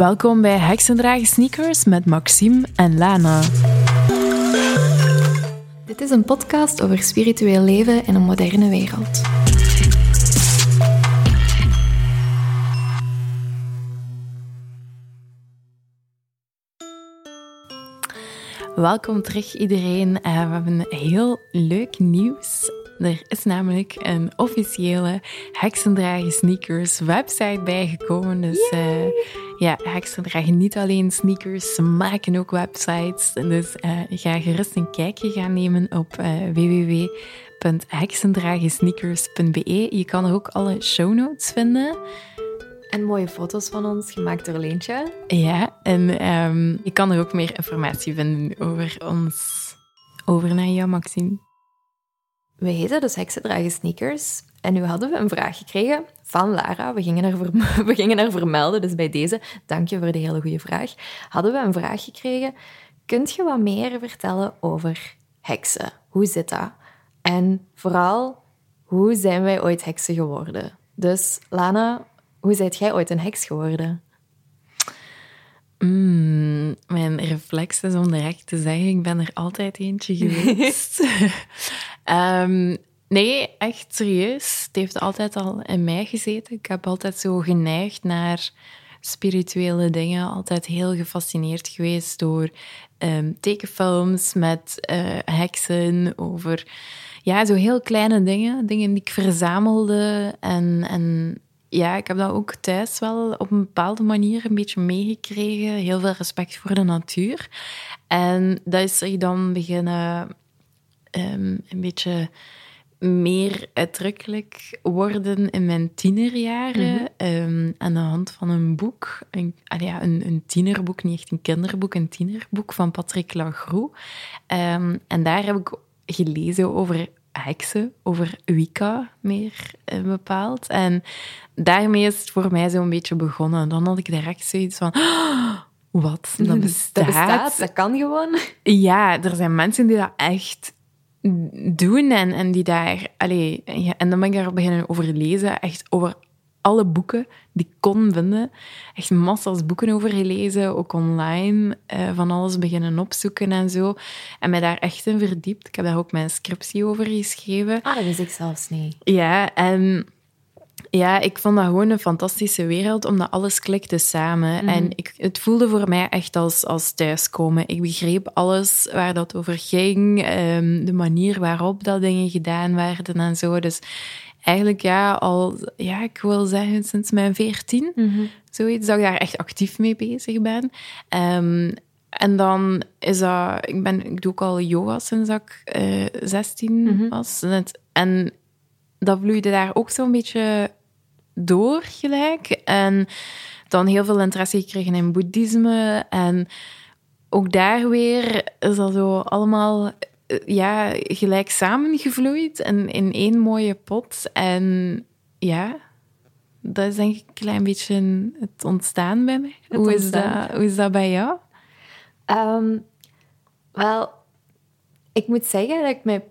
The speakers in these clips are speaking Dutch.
Welkom bij Heksendragen Sneakers met Maxime en Lana. Dit is een podcast over spiritueel leven in een moderne wereld. Welkom terug iedereen. Eh, we hebben heel leuk nieuws. Er is namelijk een officiële Heksendragen Sneakers website bijgekomen. Dus uh, ja, Heksendragen niet alleen sneakers, ze maken ook websites. Dus uh, ga gerust een kijkje gaan nemen op uh, www.heksendragensneakers.be. Je kan er ook alle show notes vinden. En mooie foto's van ons, gemaakt door Leentje. Ja, en um, je kan er ook meer informatie vinden over ons. Over naar jou, Maxime. We heten dus Heksendragen Sneakers. En nu hadden we een vraag gekregen van Lara. We gingen, er we gingen er vermelden, dus bij deze, dank je voor de hele goede vraag. Hadden we een vraag gekregen. Kunt je wat meer vertellen over heksen? Hoe zit dat? En vooral, hoe zijn wij ooit heksen geworden? Dus Lana, hoe zijt jij ooit een heks geworden? Mm, mijn reflex is om direct te zeggen, ik ben er altijd eentje geweest. um, nee, echt serieus. Het heeft altijd al in mij gezeten. Ik heb altijd zo geneigd naar spirituele dingen. Altijd heel gefascineerd geweest door um, tekenfilms met uh, heksen, over ja, zo heel kleine dingen. Dingen die ik verzamelde en... en ja, ik heb dat ook thuis wel op een bepaalde manier een beetje meegekregen. Heel veel respect voor de natuur. En dat is er dan beginnen um, een beetje meer uitdrukkelijk worden in mijn tienerjaren. Mm -hmm. um, aan de hand van een boek. Een, ja, een, een, tienerboek, niet echt een kinderboek, een tienerboek van Patrick Lagroux. Um, en daar heb ik gelezen over heksen, over Wicca meer uh, bepaald. En daarmee is het voor mij zo'n beetje begonnen. Dan had ik direct zoiets van... Oh, wat? Dat bestaat. dat bestaat. Dat kan gewoon. Ja, er zijn mensen die dat echt doen en, en die daar... Allee, ja, en dan ben ik daar beginnen over lezen. Echt over alle boeken die ik kon vinden. Echt massa's boeken over gelezen, ook online. Uh, van alles beginnen opzoeken en zo. En mij daar echt in verdiept. Ik heb daar ook mijn scriptie over geschreven. Ah, dat wist ik zelfs niet. Ja, en... Ja, ik vond dat gewoon een fantastische wereld, omdat alles klikte samen. Mm. En ik, het voelde voor mij echt als, als thuiskomen. Ik begreep alles waar dat over ging, um, de manier waarop dat dingen gedaan werden en zo. Dus eigenlijk ja, al, ja, ik wil zeggen, sinds mijn veertien, mm -hmm. zoiets, dat ik daar echt actief mee bezig ben. Um, en dan is dat, ik, ben, ik doe ook al yoga sinds ik uh, 16 mm -hmm. was. En dat vloeide daar ook zo'n beetje door gelijk. En dan heel veel interesse gekregen in boeddhisme. En ook daar weer is dat zo allemaal ja, gelijk samengevloeid en in één mooie pot. En ja, dat is denk ik een klein beetje het ontstaan bij mij. Hoe is, dat, hoe is dat bij jou? Um, wel, ik moet zeggen dat ik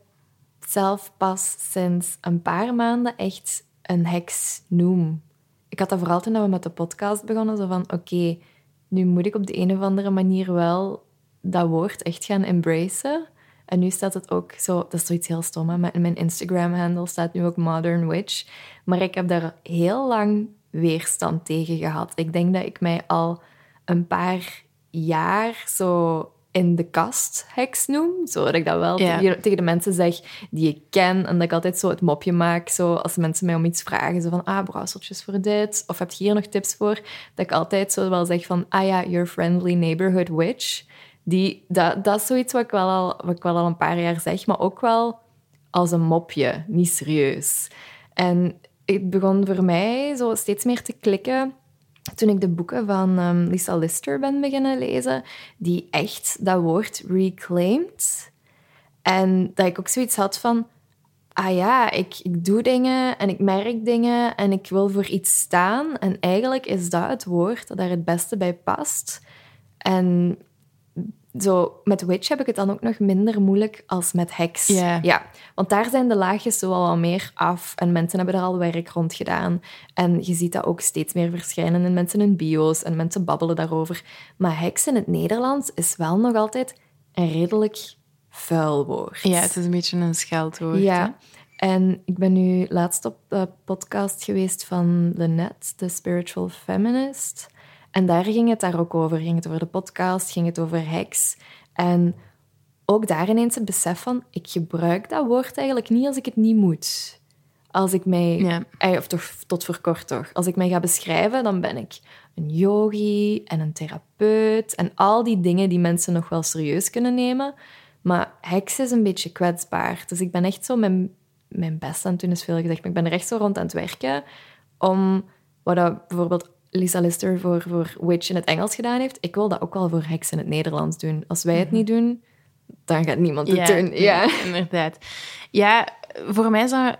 mezelf pas sinds een paar maanden echt een heks noem. Ik had dat vooral toen we met de podcast begonnen, zo van oké, okay, nu moet ik op de een of andere manier wel dat woord echt gaan embracen. En nu staat het ook zo, dat is zoiets heel stom, hè? mijn Instagram-handle staat nu ook Modern Witch. Maar ik heb daar heel lang weerstand tegen gehad. Ik denk dat ik mij al een paar jaar zo in de kast heks noem. Zo dat ik dat wel ja. tegen, de mensen zeg die ik ken. En dat ik altijd zo het mopje maak. Zo als mensen mij om iets vragen. Zo van, ah, brouwseltjes voor dit. Of heb je hier nog tips voor? Dat ik altijd zo wel zeg van, ah ja, your friendly neighborhood witch. Die, dat, dat is zoiets wat ik, wel al, wel al een paar jaar zeg. Maar ook wel als een mopje. Niet serieus. En het begon voor mij zo steeds meer te klikken toen ik de boeken van um, Lisa Lister ben beginnen lezen, die echt dat woord reclaimed. En dat ik ook zoiets had van, ah ja, ik, ik doe dingen en ik merk dingen en ik wil voor iets staan. En eigenlijk is dat het woord dat daar het beste bij past. En zo, met witch heb ik het dan ook nog minder moeilijk als met heks. Ja. ja. Want daar zijn de laagjes zo al wat meer af en mensen hebben er al werk rond gedaan. En je ziet dat ook steeds meer verschijnen in mensen in bio's en mensen babbelen daarover. Maar heks in het Nederlands is wel nog altijd een redelijk vuil woord. Ja, het is een beetje een scheldwoord. Ja. En ik ben nu laatst op de podcast geweest van Lynette, de spiritual feminist. En daar ging het daar ook over. Ging het over de podcast, ging het over heks. En ook daar ineens het besef van, ik gebruik dat woord eigenlijk niet als ik het niet moet. Als ik mij, Ja. eh, of toch, tot voor kort toch, als ik mij ga beschrijven, dan ben ik een yogi en een therapeut en al die dingen die mensen nog wel serieus kunnen nemen. Maar heks is een beetje kwetsbaar. Dus ik ben echt zo mijn, mijn best aan het doen, is veel gezegd, maar ik ben er echt zo rond aan het werken om wat bijvoorbeeld Lisa Lister voor, voor Witch in het Engels gedaan heeft. Ik wil dat ook wel voor heks in het Nederlands doen. Als wij het niet doen, dan gaat niemand het doen. Ja. inderdaad. Ja, voor mij is dat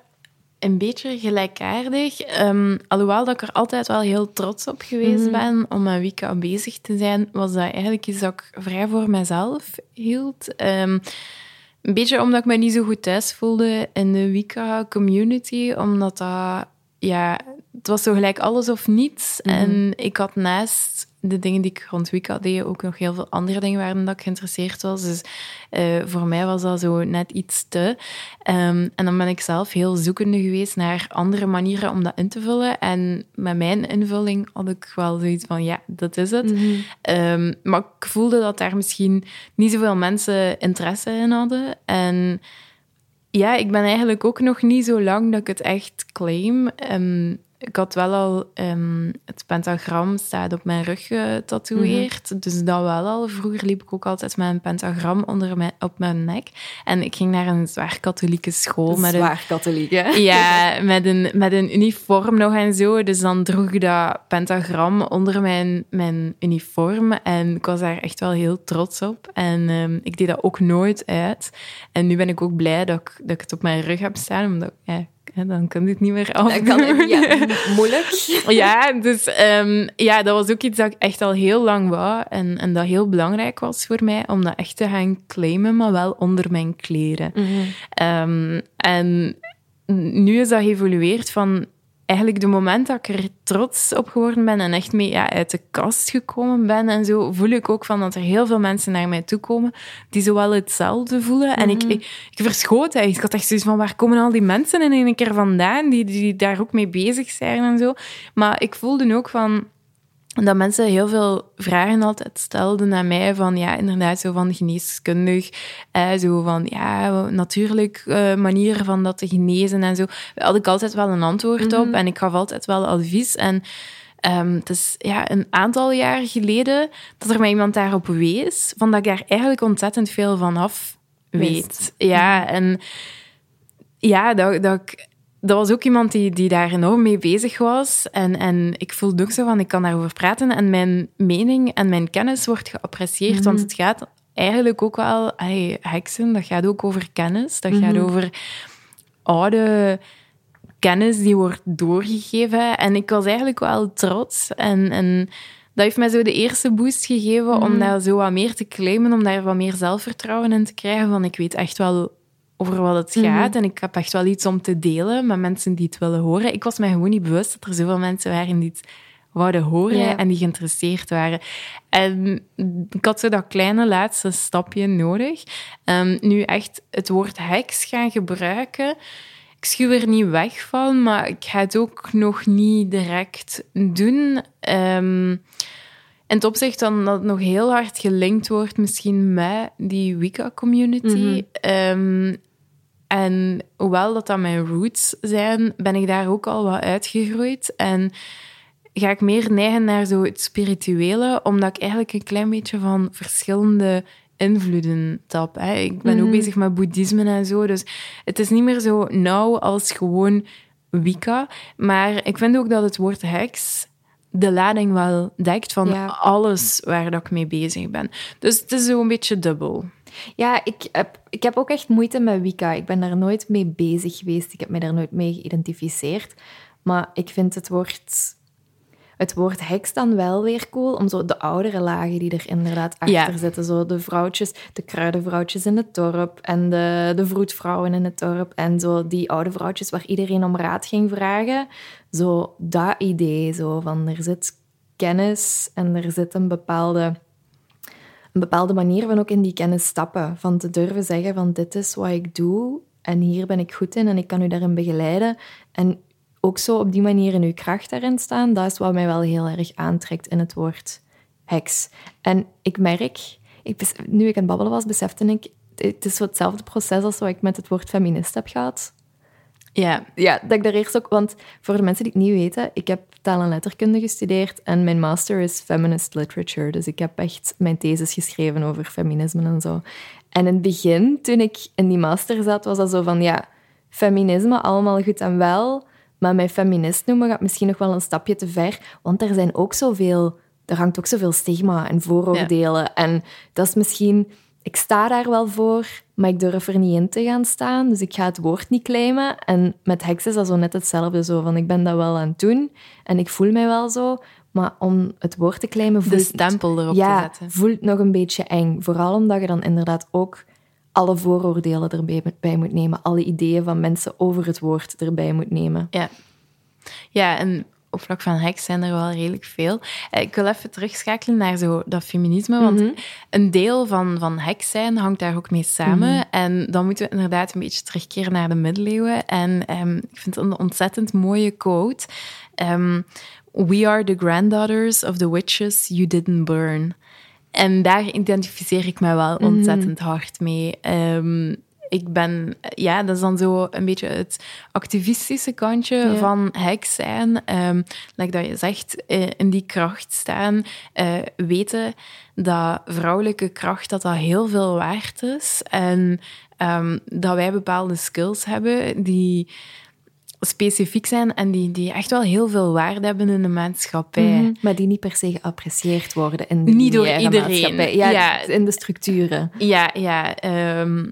een beetje gelijkaardig. Ehm, alhoewel dat ik er altijd wel heel trots op geweest ben om met Wicca bezig te zijn, was dat eigenlijk iets dat ik vrij voor mezelf hield. Ehm, een beetje omdat ik me niet zo goed thuis voelde in de Wicca-community, omdat dat... Ja, het was zo gelijk alles of niets. En ik had naast de dingen die ik rond Wicca deed ook nog heel veel andere dingen waarin dat ik geïnteresseerd was. Dus eh, voor mij was dat zo net iets te. Ehm, en dan ben ik zelf heel zoekende geweest naar andere manieren om dat in te vullen. En met mijn invulling had ik wel zoiets van, ja, dat is het. Ehm, maar ik voelde dat daar misschien niet zoveel mensen interesse in hadden. En ja, ik ben eigenlijk ook nog niet zo lang dat ik het echt claim. Ehm, ik had wel al ehm, het pentagram staat op mijn rug getatoeëerd. Dus dat wel al. Vroeger liep ik ook altijd met een pentagram onder mijn, op mijn nek. En ik ging naar een zwaar katholieke school. met een, Zwaar katholiek, hè? ja, met een, met een uniform nog en zo. Dus dan droeg ik dat pentagram onder mijn, mijn uniform. En ik was daar echt wel heel trots op. En ehm, ik deed dat ook nooit uit. En nu ben ik ook blij dat ik, dat ik het op mijn rug heb staan. Omdat, ja, dan kan dit niet meer af. Dat kan, ja, moeilijk. Ja, dus ehm, ja, dat was ook iets dat ik echt al heel lang wou. En, en dat heel belangrijk was voor mij, om dat echt te gaan claimen, maar wel onder mijn kleren. Ehm, en nu is dat geëvolueerd van eigenlijk de moment dat ik er trots op geworden ben en echt mee ja, uit de kast gekomen ben en zo, voel ik ook van dat er heel veel mensen naar mij toe komen die zowel hetzelfde voelen. En ik, ik, ik verschoot eigenlijk. Ik had echt zoiets van, waar komen al die mensen in één keer vandaan die, die daar ook mee bezig zijn en zo. Maar ik voelde ook van dat mensen heel veel vragen altijd stelden aan mij van, ja, inderdaad, zo van geneeskundig, eh, zo van, ja, natuurlijk eh, manieren van dat te genezen en zo. Daar had ik altijd wel een antwoord op en ik gaf altijd wel advies. En ehm, het is ja, een aantal jaar geleden dat er mij iemand daarop wees, van dat ik daar eigenlijk ontzettend veel van af weet. Ja, en ja, dat, dat ik dat was ook iemand die, die daar enorm mee bezig was. En, en ik voelde ook zo van, ik kan daarover praten. En mijn mening en mijn kennis wordt geapprecieerd. Want het gaat eigenlijk ook wel... Hey, heksen, dat gaat ook over kennis. Dat gaat over oude kennis die wordt doorgegeven. En ik was eigenlijk wel trots. En, en dat heeft mij zo de eerste boost gegeven om daar zo wat meer te claimen. Om daar wat meer zelfvertrouwen in te krijgen. Van, ik weet echt wel over wat het gaat. En ik heb echt wel iets om te delen met mensen die het willen horen. Ik was mij gewoon niet bewust dat er zoveel mensen waren die het wouden horen Ja. en die geïnteresseerd waren. En ik had zo dat kleine laatste stapje nodig. Ehm, nu echt het woord heks gaan gebruiken. Ik schuw er niet weg van, maar ik ga het ook nog niet direct doen. Ehm, in het opzicht dan dat het nog heel hard gelinkt wordt misschien met die Wicca-community. Ehm, en hoewel dat dan mijn roots zijn, ben ik daar ook al wat uitgegroeid. En ga ik meer neigen naar zo het spirituele, omdat ik eigenlijk een klein beetje van verschillende invloeden tap. Hè. Ik ben ook bezig met boeddhisme en zo, dus het is niet meer zo nauw als gewoon Wicca. Maar ik vind ook dat het woord heks de lading wel dekt van Ja. alles waar dat ik mee bezig ben. Dus het is zo een beetje dubbel. Ja, ik heb, ik heb ook echt moeite met Wicca. Ik ben daar nooit mee bezig geweest. Ik heb mij daar nooit mee geïdentificeerd. Maar ik vind het woord... het woord heks dan wel weer cool, om zo de oudere lagen die er inderdaad achter Ja. zitten. Zo de vrouwtjes, de kruidenvrouwtjes in het dorp en de, de vroedvrouwen in het dorp. En zo die oude vrouwtjes waar iedereen om raad ging vragen. Zo dat idee, zo van er zit kennis en er zit een bepaalde, een bepaalde manier van ook in die kennis stappen. Van te durven zeggen van dit is wat ik doe en hier ben ik goed in en ik kan u daarin begeleiden. En ook zo op die manier in uw kracht daarin staan, dat is wat mij wel heel erg aantrekt in het woord heks. En ik merk, ik, nu ik aan het babbelen was, besefte ik, het is hetzelfde proces als wat ik met het woord feminist heb gehad. Ja, Ja, dat ik daar eerst ook... Want voor de mensen die het niet weten, ik heb taal en letterkunde gestudeerd en mijn master is feminist literature. Dus ik heb echt mijn thesis geschreven over feminisme en zo. En in het begin, toen ik in die master zat, was dat zo van, ja, feminisme, allemaal goed en wel, maar mij feminist noemen gaat misschien nog wel een stapje te ver, want er zijn ook zoveel... Er hangt ook zoveel stigma en vooroordelen. En dat is misschien... Ik sta daar wel voor, maar ik durf er niet in te gaan staan. Dus ik ga het woord niet claimen. En met heks is dat zo net hetzelfde. Zo van, ik ben dat wel aan het doen en ik voel mij wel zo. Maar om het woord te claimen de voelt... stempel erop ja, te zetten. voelt nog een beetje eng. Vooral omdat je dan inderdaad ook alle vooroordelen erbij bij moet nemen. Alle ideeën van mensen over het woord erbij moet nemen. Ja. ja, en op vlak van heks zijn er wel redelijk veel. Eh, Ik wil even terugschakelen naar zo dat feminisme, want een deel van, van heks zijn hangt daar ook mee samen. En dan moeten we inderdaad een beetje terugkeren naar de middeleeuwen. En ehm, ik vind het een ontzettend mooie quote. Ehm, We are the granddaughters of the witches you didn't burn. En daar identificeer ik me wel ontzettend hard mee. Ehm, ik ben, ja, dat is dan zo een beetje het activistische kantje Ja. van heks zijn. Ehm like dat je zegt, eh, in die kracht staan. eh, weten dat vrouwelijke kracht dat dat heel veel waard is. En ehm, dat wij bepaalde skills hebben die specifiek zijn en die, die echt wel heel veel waarde hebben in de maatschappij. Mhm. Maar die niet per se geapprecieerd worden in de Niet door iedereen. maatschappij. Ja, Ja. in de structuren. Ja, ja. ehm,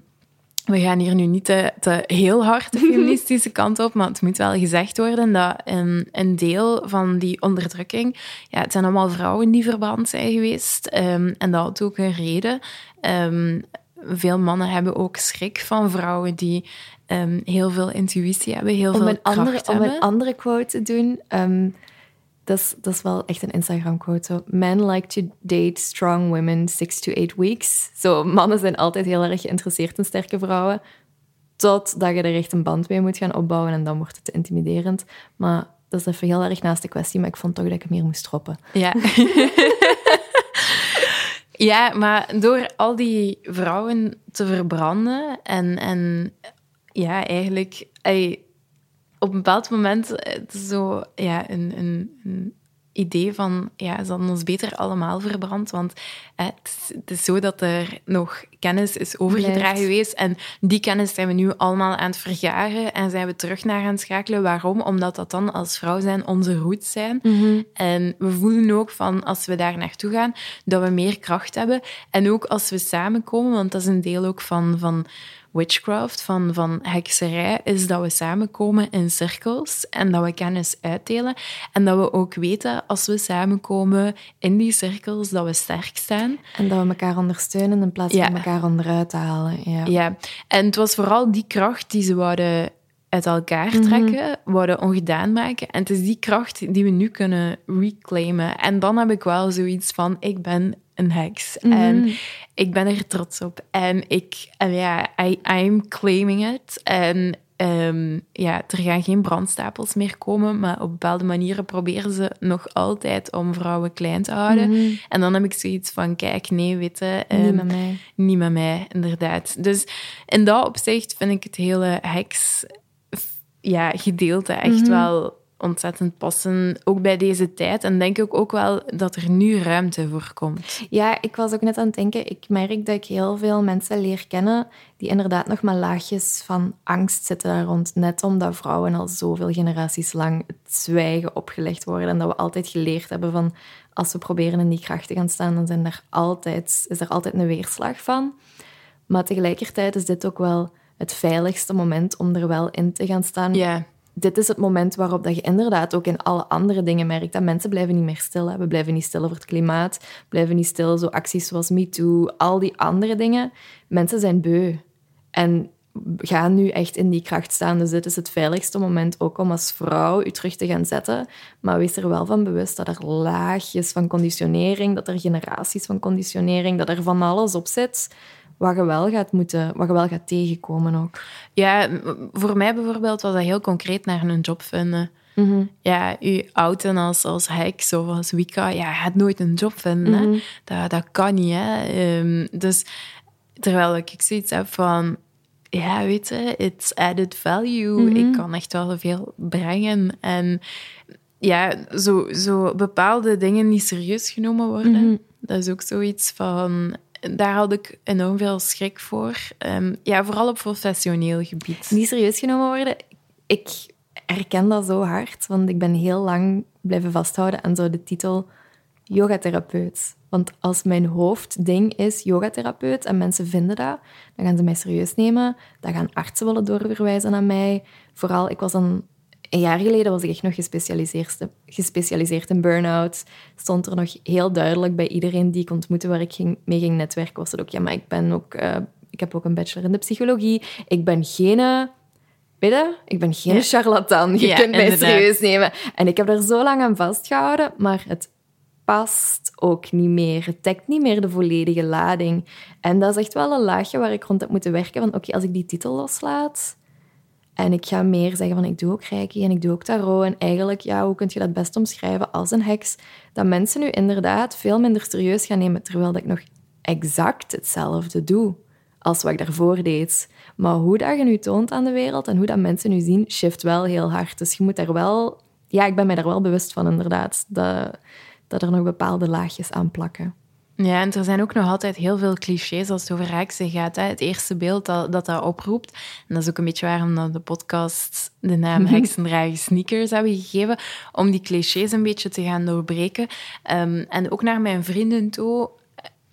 we gaan hier nu niet te, te heel hard de feministische kant op, maar het moet wel gezegd worden dat een, een deel van die onderdrukking, ja, het zijn allemaal vrouwen die verbrand zijn geweest. ehm, en dat had ook een reden. Ehm, veel mannen hebben ook schrik van vrouwen die ehm, heel veel intuïtie hebben, heel Om veel kracht andere, om hebben. een andere quote te doen, ehm, dat, is, dat wel echt een Instagram-quote. Men like to date strong women six to eight weeks. Zo, mannen zijn altijd heel erg geïnteresseerd in sterke vrouwen. Totdat je er echt een band mee moet gaan opbouwen en dan wordt het te intimiderend. Maar dat is even heel erg naast de kwestie, maar ik vond toch dat ik hier moest droppen. Ja. ja, maar door al die vrouwen te verbranden en, en ja, eigenlijk ey, op een bepaald moment het is zo ja, een, een, een idee van ja, ze hadden ons beter allemaal verbrand, want eh, het, is, het is zo dat er nog kennis is overgedragen Blijft. geweest en die kennis zijn we nu allemaal aan het vergaren en zijn we terug naar aan het schakelen. Waarom? Omdat dat dan als vrouw zijn onze roots zijn. En we voelen ook van als we daar naartoe gaan, dat we meer kracht hebben. En ook als we samenkomen, want dat is een deel ook van, van witchcraft, van, van hekserij, is dat we samenkomen in cirkels en dat we kennis uitdelen. En dat we ook weten, als we samenkomen in die cirkels, dat we sterk staan. En dat we elkaar ondersteunen in plaats Ja. van elkaar onderuit te halen. Ja. Ja, en het was vooral die kracht die ze wouden uit elkaar trekken, wouden ongedaan maken. En het is die kracht die we nu kunnen reclaimen. En dan heb ik wel zoiets van, ik ben een heks. En ik ben er trots op. En ik, en ja, I, I'm claiming it. En ehm, ja, er gaan geen brandstapels meer komen, maar op bepaalde manieren proberen ze nog altijd om vrouwen klein te houden. En dan heb ik zoiets van, kijk, nee, witte... Niet met mij. Niet met mij, inderdaad. Dus in dat opzicht vind ik het hele heks ja, gedeelte echt Mhm. wel ontzettend passen. Ook bij deze tijd. En denk ik ook wel dat er nu ruimte voor komt. Ja, ik was ook net aan het denken. Ik merk dat ik heel veel mensen leer kennen die inderdaad nog maar laagjes van angst zitten daar rond. Net omdat vrouwen al zoveel generaties lang het zwijgen opgelegd worden. En dat we altijd geleerd hebben van als we proberen in die kracht te gaan staan, dan zijn er altijd, is er altijd een weerslag van. Maar tegelijkertijd is dit ook wel het veiligste moment om er wel in te gaan staan. Ja, dit is het moment waarop dat je inderdaad ook in alle andere dingen merkt dat mensen blijven niet meer stil. Hè. We blijven niet stil over het klimaat, blijven niet stil, zo acties zoals MeToo, al die andere dingen. Mensen zijn beu. En gaan nu echt in die kracht staan. Dus dit is het veiligste moment ook om als vrouw je terug te gaan zetten. Maar wees er wel van bewust dat er laagjes van conditionering, dat er generaties van conditionering, dat er van alles op zit wat je wel gaat moeten, wat je wel gaat tegenkomen ook. Ja, voor mij bijvoorbeeld was dat heel concreet naar een job vinden. Mhm. Ja, je outen als, als heks of als Wicca, ja, je gaat nooit een job vinden. Mhm. Dat, dat kan niet. Hè. Ehm, dus terwijl ik zoiets heb van, ja, weet je, it's added value. Mhm. Ik kan echt wel veel brengen. En ja, zo, zo bepaalde dingen niet serieus genomen worden, dat is ook zoiets van... Daar had ik enorm veel schrik voor. Ehm, ja, vooral op professioneel gebied. Niet serieus genomen worden. Ik herken dat zo hard, want ik ben heel lang blijven vasthouden aan zo de titel yogatherapeut. Want als mijn hoofdding is yogatherapeut en mensen vinden dat, dan gaan ze mij serieus nemen. Dan gaan artsen willen doorverwijzen naar mij. Vooral, ik was dan... Een jaar geleden was ik echt nog gespecialiseerd, gespecialiseerd in burn-out. Stond er nog heel duidelijk bij iedereen die ik ontmoette waar ik ging, mee ging netwerken, was het ook, ja, maar ik ben ook... eh, ik heb ook een bachelor in de psychologie. Ik ben geen... eh, Weet je, ik ben geen Ja. charlatan. Je Ja, kunt mij inderdaad. serieus nemen. En ik heb er zo lang aan vastgehouden, maar het past ook niet meer. Het dekt niet meer de volledige lading. En dat is echt wel een laagje waar ik rond heb moeten werken. Van oké, als ik die titel loslaat en ik ga meer zeggen van ik doe ook reiki en ik doe ook tarot. En eigenlijk, ja, hoe kun je dat best omschrijven als een heks? Dat mensen nu inderdaad veel minder serieus gaan nemen, terwijl ik nog exact hetzelfde doe als wat ik daarvoor deed. Maar hoe dat je nu toont aan de wereld en hoe dat mensen nu zien, shift wel heel hard. Dus je moet daar wel... Ja, ik ben mij daar wel bewust van, inderdaad. Dat, dat er nog bepaalde laagjes aan plakken. Ja, en er zijn ook nog altijd heel veel clichés als het over heksen gaat. Hè. Het eerste beeld dat, dat dat oproept, en dat is ook een beetje waarom dat de podcast de naam Heksendragen Sneakers hebben gegeven, om die clichés een beetje te gaan doorbreken. Ehm, en ook naar mijn vrienden toe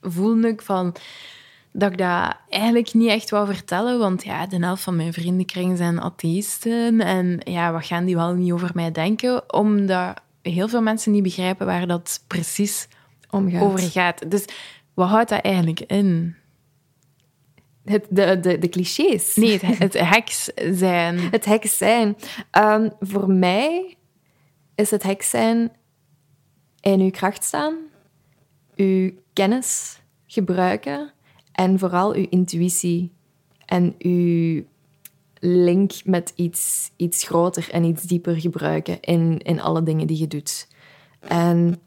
voelde ik van dat ik dat eigenlijk niet echt wou vertellen, want ja, de helft van mijn vriendenkring zijn atheïsten en ja, wat gaan die wel niet over mij denken, omdat heel veel mensen niet begrijpen waar dat precies Omgaat. over gaat. Dus wat houdt dat eigenlijk in? Het, de, de, de clichés. Nee, het, het heks zijn. Het heks zijn. Ehm, voor mij is het heks zijn in uw kracht staan, uw kennis gebruiken en vooral uw intuïtie en uw link met iets, iets groter en iets dieper gebruiken in, in alle dingen die je doet. En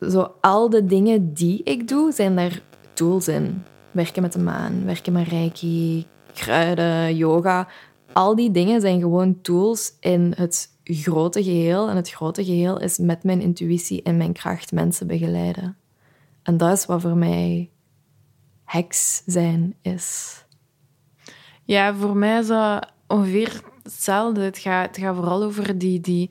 zo al de dingen die ik doe, zijn daar tools in. Werken met de maan, werken met reiki, kruiden, yoga. Al die dingen zijn gewoon tools in het grote geheel. En het grote geheel is met mijn intuïtie en mijn kracht mensen begeleiden. En dat is wat voor mij heks zijn is. Ja, voor mij is dat ongeveer hetzelfde. Het gaat, het gaat vooral over die, die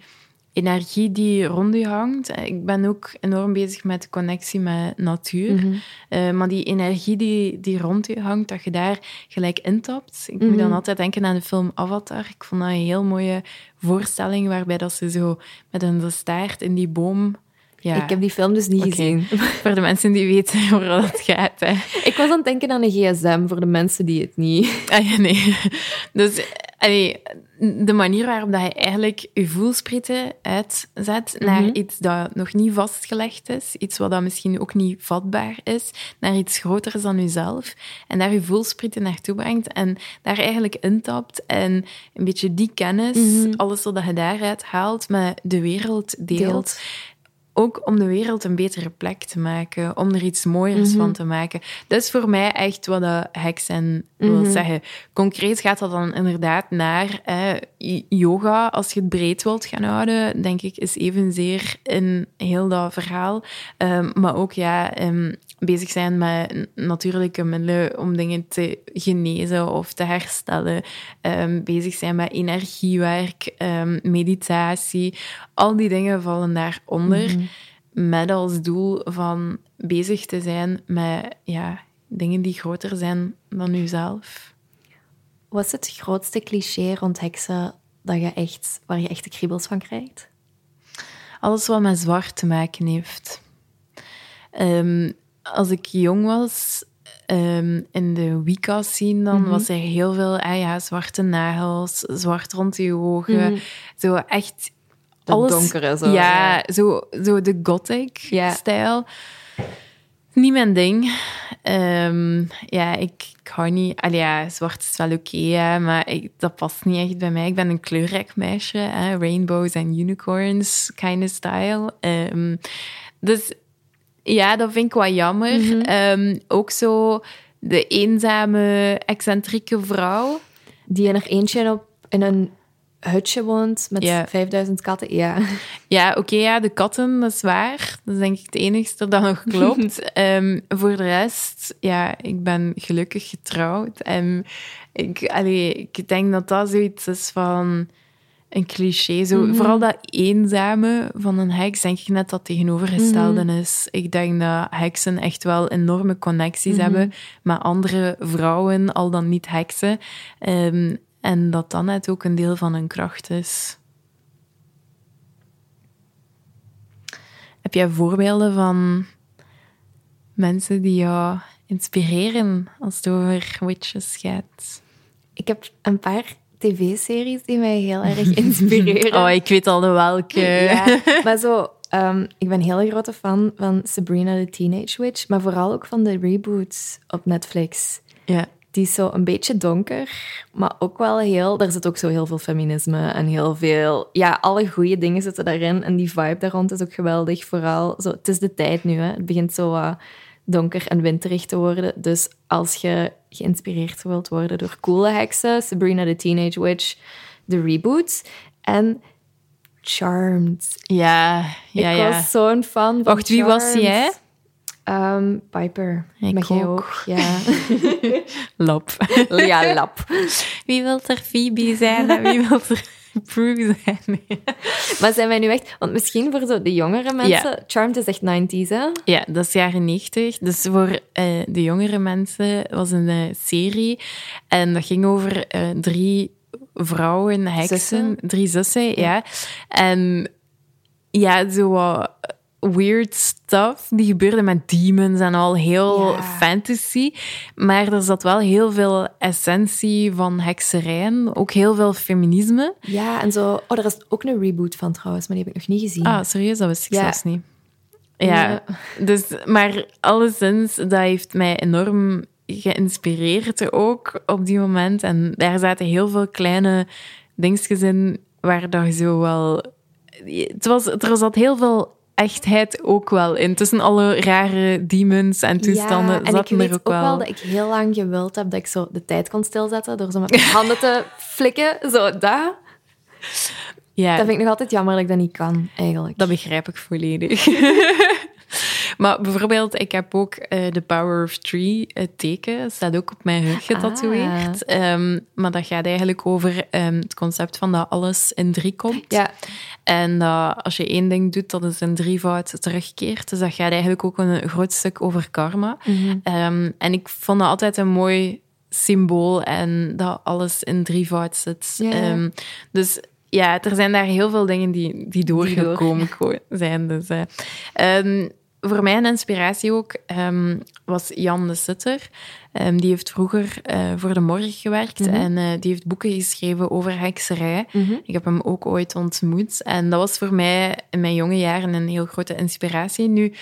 energie die rond je hangt. Ik ben ook enorm bezig met de connectie met natuur. Eh, maar die energie die, die rond je hangt, dat je daar gelijk intapt. Ik moet dan altijd denken aan de film Avatar. Ik vond dat een heel mooie voorstelling, waarbij dat ze zo met een staart in die boom... Ja, Ik heb die film dus niet gezien. voor de mensen die weten waar dat gaat. Hè. Ik was aan het denken aan een gsm voor de mensen die het niet... Ah, ja, nee. Dus allee, de manier waarop dat je eigenlijk je voelsprieten uitzet naar iets dat nog niet vastgelegd is, iets wat dat misschien ook niet vatbaar is, naar iets groters dan jezelf, en daar je voelsprieten naartoe brengt en daar eigenlijk intapt en een beetje die kennis, alles wat je daaruit haalt, met de wereld deelt. Deelt. Ook om de wereld een betere plek te maken, om er iets mooiers van te maken. Dat is voor mij echt wat de heksen wil zeggen. Concreet gaat dat dan inderdaad naar eh, yoga. Als je het breed wilt gaan houden, denk ik, is evenzeer in heel dat verhaal. Ehm, maar ook ja, ehm, bezig zijn met natuurlijke middelen om dingen te genezen of te herstellen. Ehm, bezig zijn met energiewerk, ehm, meditatie. Al die dingen vallen daaronder. Met als doel van bezig te zijn met ja, dingen die groter zijn dan jezelf. Wat is het grootste cliché rond heksen dat je echt, waar je echt de kriebels van krijgt? Alles wat met zwart te maken heeft. Ehm, als ik jong was, ehm, in de Wicca-scene, dan Mhm. was er heel veel ah ja, zwarte nagels, zwart rond je ogen. Mhm. Zo echt alles. donkere zo, Ja, ja. Zo, zo de Ja. gothic-stijl. Niet mijn ding. Ehm, ja, ik, ik hou niet... Allee, ja, zwart is wel oké, maar ik, dat past niet echt bij mij. Ik ben een kleurrijk meisje. Hè, rainbows en unicorns kind of style. Ehm, dus ja, dat vind ik wat jammer. Mhm. Ehm, ook zo de eenzame, excentrieke vrouw. Die in er eentje op, in een hutje woont met Ja. 5000 katten. Ja. Ja, oké, ja, de katten, dat is waar. Dat is denk ik het enigste dat nog klopt. Ehm, voor de rest, ja, ik ben gelukkig getrouwd. En ik, allee, ik denk dat dat zoiets is van een cliché. Zo, Mhm. Vooral dat eenzame van een heks, denk ik net dat tegenovergestelde Mhm. is. Ik denk dat heksen echt wel enorme connecties Mhm. hebben met andere vrouwen, al dan niet heksen. Ehm, en dat dat net ook een deel van hun kracht is. Heb jij voorbeelden van mensen die jou inspireren als het over witches gaat? Ik heb een paar tv-series die mij heel erg inspireren. Oh, ik weet al de welke. Ja, maar zo... ehm, ik ben een hele grote fan van Sabrina the Teenage Witch, maar vooral ook van de reboots op Netflix. Ja. Die is zo een beetje donker, maar ook wel heel... Daar zit ook zo heel veel feminisme en heel veel... Ja, alle goede dingen zitten daarin. En die vibe daar rond is ook geweldig. Vooral zo... Het is de tijd nu, hè. Het begint zo wat donker en winterig te worden. Dus als je geïnspireerd wilt worden door coole heksen, Sabrina the Teenage Witch, de reboots en Charmed. Ja, ja, ik ja. was zo'n fan van Wacht, wie was jij? Ehm, Piper. Ik ook. ook. Ja. Lap. ja, lap. Wie wil er Phoebe zijn en wie wil er Prue zijn? Maar zijn wij nu echt... Want misschien voor zo de jongere mensen... Charmed is echt 90s, hè? Ja, dat is jaren 90. Dus voor eh, de jongere mensen was een serie. En dat ging over eh, drie vrouwen, heksen. Zussen? Drie zussen, ja. En ja, zo wat weird stuff. Die gebeurde met demons en al heel Ja. fantasy. Maar er zat wel heel veel essentie van hekserijen. Ook heel veel feminisme. Ja, en zo... Oh, er is ook een reboot van trouwens, maar die heb ik nog niet gezien. Ah, serieus? Dat wist ik Ja. zelfs niet. Ja, Ja. dus, maar alleszins, dat heeft mij enorm geïnspireerd ook op die moment. En daar zaten heel veel kleine dingetjes in waar dat je zo wel... Het was, er zat heel veel echtheid ook wel in. Tussen alle rare demons en toestanden ja, en ik er ook wel... dat ik heel lang gewild heb dat ik zo de tijd kon stilzetten door zo met mijn handen te flikken. Zo, dat. ja, Dat vind ik nog altijd jammer dat ik dat niet kan, eigenlijk. Dat begrijp ik volledig. maar bijvoorbeeld, ik heb ook eh The Power of Three, het teken, staat ook op mijn rug getatoeëerd. Ehm, maar dat gaat eigenlijk over ehm, het concept van dat alles in drie komt. Ja, En dat als je één ding doet, dat het in drievoud terugkeert. Dus dat gaat eigenlijk ook een groot stuk over karma. Ehm, en ik vond dat altijd een mooi symbool en dat alles in drievoud zit. Ja. Ehm, dus ja, er zijn daar heel veel dingen die, die doorgekomen ko- zijn. Dus, eh. Voor mij een inspiratie ook ehm, was Jan de Sutter. Ehm, die heeft vroeger eh, voor de morgen gewerkt en eh, die heeft boeken geschreven over hekserij. Ik heb hem ook ooit ontmoet. En dat was voor mij in mijn jonge jaren een heel grote inspiratie. Nu,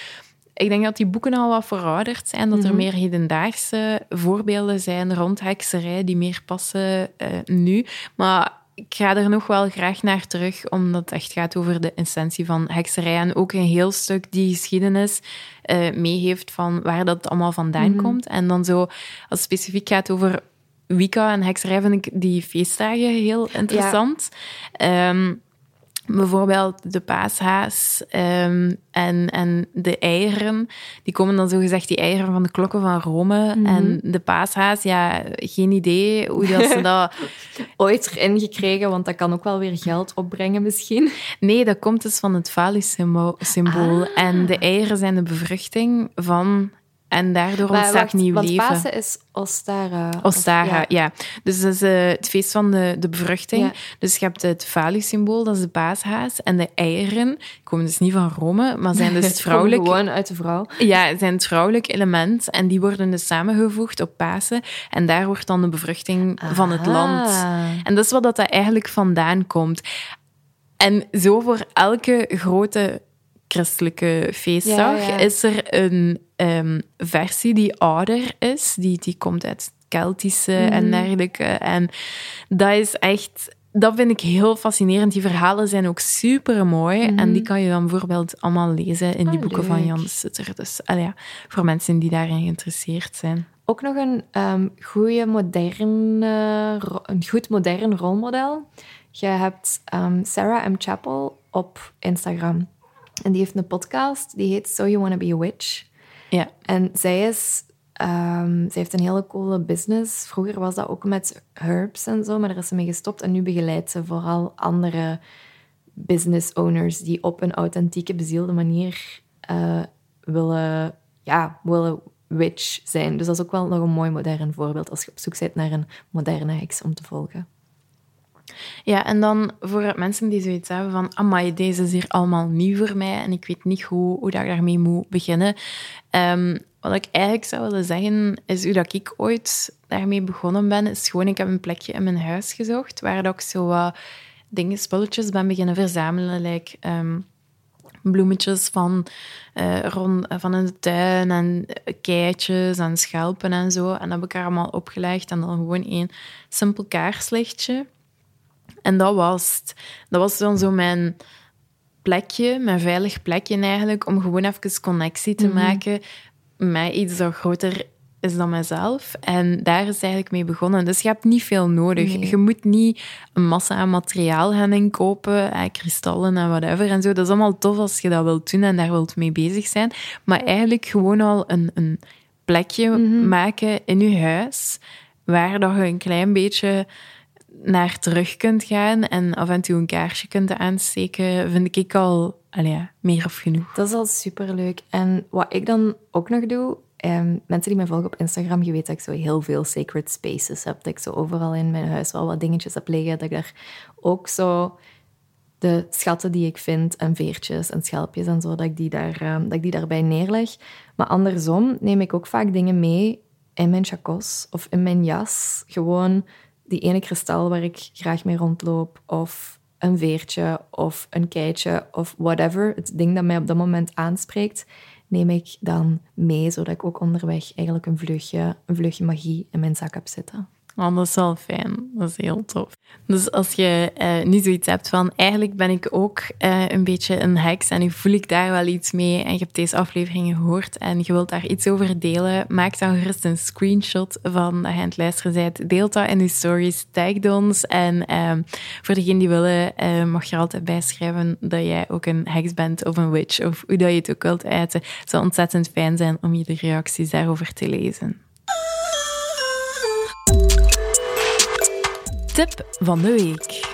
ik denk dat die boeken al wat verouderd zijn, dat er meer hedendaagse voorbeelden zijn rond hekserij die meer passen eh, nu. Maar ik ga er nog wel graag naar terug, omdat het echt gaat over de essentie van hekserij en ook een heel stuk die geschiedenis eh meegeeft van waar dat allemaal vandaan komt. En dan zo, als het specifiek gaat over Wicca en hekserij, vind ik die feestdagen heel interessant. Ehm, bijvoorbeeld de paashaas ehm, en, en de eieren. Die komen dan zogezegd die eieren van de klokken van Rome. En de paashaas, ja, geen idee hoe dat ze dat... ooit erin gekregen, want dat kan ook wel weer geld opbrengen misschien. Nee, dat komt dus van het Phallus-symbool. En de eieren zijn de bevruchting van En daardoor Maar ontstaat wacht, nieuw want leven. Pasen is Ostara. of- Ostara, ja. ja. Dus dat is eh, het feest van de, de bevruchting. Ja. Dus je hebt het Phallus-symbool, dat is de paashaas. En de eieren komen dus niet van Rome, maar zijn dus het vrouwelijk... Gewoon uit de vrouw. Ja, zijn het vrouwelijk element. En die worden dus samengevoegd op Pasen. En daar wordt dan de bevruchting van het Ah. land. En dat is wat dat eigenlijk vandaan komt. En zo voor elke grote christelijke feestdag Ja, ja. is er een ehm, versie die ouder is. Die, die komt uit het Keltische Mhm. en dergelijke. En dat is echt... Dat vind ik heel fascinerend. Die verhalen zijn ook super mooi. En die kan je dan bijvoorbeeld allemaal lezen in die Mhm. Ah, boeken van. Jan Sutter. Dus ja, voor mensen die daarin geïnteresseerd zijn. Ook nog een, ehm goede moderne, een goed modern rolmodel. Je hebt ehm, Sarah M. Chappell op Instagram. En die heeft een podcast, die heet So You Wanna Be a Witch. Ja. En zij is... zij heeft een hele coole business. Vroeger was dat ook met herbs en zo, maar daar is ze mee gestopt. En nu begeleidt ze vooral andere business owners die op een authentieke, bezielde manier eh, willen, ja, willen witch zijn. Dus dat is ook wel nog een mooi modern voorbeeld als je op zoek bent naar een moderne heks om te volgen. Ja, en dan voor mensen die zoiets hebben van, amai, deze is hier allemaal nieuw voor mij en ik weet niet hoe, hoe dat ik daarmee moet beginnen. Ehm, wat ik eigenlijk zou willen zeggen, is hoe dat ik ooit daarmee begonnen ben, is gewoon, ik heb een plekje in mijn huis gezocht, waar dat ik zo wat dingen, spulletjes ben beginnen verzamelen, like, ehm, bloemetjes van, eh, rond, van in de tuin en keitjes en schelpen en zo. En dat heb ik er allemaal opgelegd en dan gewoon één simpel kaarslichtje. En dat was het. Dat was dan zo mijn plekje, mijn veilig plekje eigenlijk, om gewoon even connectie te maken met iets dat groter is dan mezelf. En daar is het eigenlijk mee begonnen. Dus je hebt niet veel nodig. Nee. Je moet niet een massa aan materiaal gaan inkopen, eh, kristallen en whatever en zo. Dat is allemaal tof als je dat wilt doen en daar wilt mee bezig zijn. Maar eigenlijk gewoon al een, een plekje maken in je huis, waar dat je een klein beetje naar terug kunt gaan en af en toe een kaarsje kunt aansteken, vind ik al allee, meer of genoeg. Dat is al superleuk. En wat ik dan ook nog doe, ehm, mensen die mij volgen op Instagram, je weet dat ik zo heel veel sacred spaces heb. Dat ik zo overal in mijn huis wel wat dingetjes heb liggen. Dat ik daar ook zo de schatten die ik vind en veertjes en schelpjes en zo, dat ik die, daar, ehm, dat ik die daarbij neerleg. Maar andersom neem ik ook vaak dingen mee in mijn chacos of in mijn jas. Gewoon die ene kristal waar ik graag mee rondloop of een veertje of een keitje of whatever. Het ding dat mij op dat moment aanspreekt, neem ik dan mee, zodat ik ook onderweg eigenlijk een vleugje, een vleugje magie in mijn zak heb zitten. Oh, dat is wel fijn. Dat is heel tof. Dus als je eh, nu zoiets hebt van, eigenlijk ben ik ook eh, een beetje een heks en nu voel ik daar wel iets mee en je hebt deze afleveringen gehoord en je wilt daar iets over delen, maak dan gerust een screenshot van dat je aan het luisteren bent. Deel dat in je stories, tag ons en ehm, voor degenen die willen, eh, mag je er altijd bijschrijven dat jij ook een heks bent of een witch of hoe dat je het ook wilt uiten. Het zou ontzettend fijn zijn om je de reacties daarover te lezen. Tip van de week.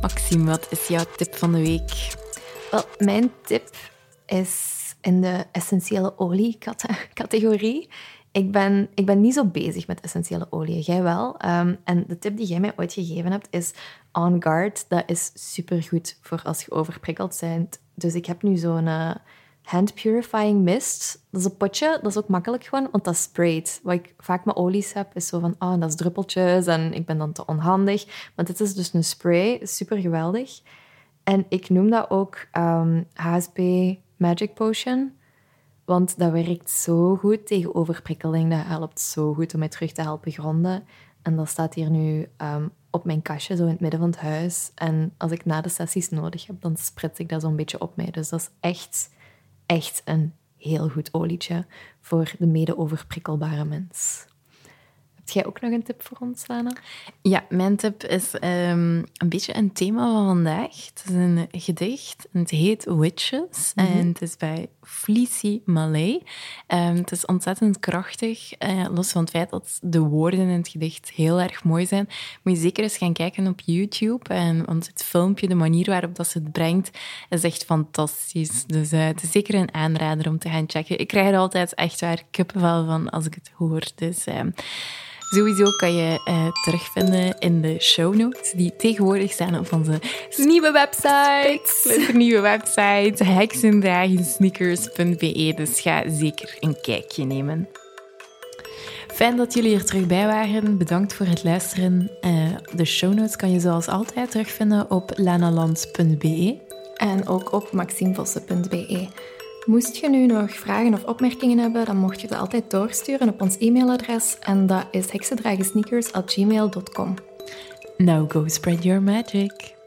Maxime, wat is jouw tip van de week? Wel, mijn tip is in de essentiële olie-categorie. Ik ben, ik ben niet zo bezig met essentiële oliën. Jij wel. Ehm, en de tip die jij mij ooit gegeven hebt is On Guard. Dat is supergoed voor als je overprikkeld bent. Dus ik heb nu zo'n eh, hand purifying mist. Dat is een potje. Dat is ook makkelijk gewoon, want dat sprayt. Wat ik vaak met olies heb, is zo van, ah, dat is druppeltjes en ik ben dan te onhandig. Maar dit is dus een spray. Super geweldig. En ik noem dat ook ehm, HSP Magic Potion. Want dat werkt zo goed tegen overprikkeling. Dat helpt zo goed om mij terug te helpen gronden. En dat staat hier nu ehm, op mijn kastje, zo in het midden van het huis. En als ik na de sessies nodig heb, dan sprits ik dat zo'n beetje op mij. Dus dat is echt, echt een heel goed olietje voor de mede-overprikkelbare mens. Heb jij ook nog een tip voor ons, Lana? Ja, mijn tip is ehm, een beetje een thema van vandaag. Het is een gedicht en het heet Witches. En het is bij Fleecy Malay. Ehm, het is ontzettend krachtig. Uh, los van het feit dat de woorden in het gedicht heel erg mooi zijn, moet je zeker eens gaan kijken op YouTube. En, want het filmpje, de manier waarop dat ze het brengt, is echt fantastisch. Dus uh, het is zeker een aanrader om te gaan checken. Ik krijg er altijd echt waar kippenvel van als ik het hoor. Dus... Ehm, Sowieso kan je uh, terugvinden in de show notes, die tegenwoordig staan op onze nieuwe website. nieuwe website, heksendragensneakers.be. Dus ga zeker een kijkje nemen. Fijn dat jullie er terug bij waren. Bedankt voor het luisteren. Uh, de show notes kan je zoals altijd terugvinden op lanaland.be. En ook op maximevossen.be. Moest je nu nog vragen of opmerkingen hebben, dan mocht je dat altijd doorsturen op ons e-mailadres en dat is heksendragensneakers@gmail.com. Now go spread your magic.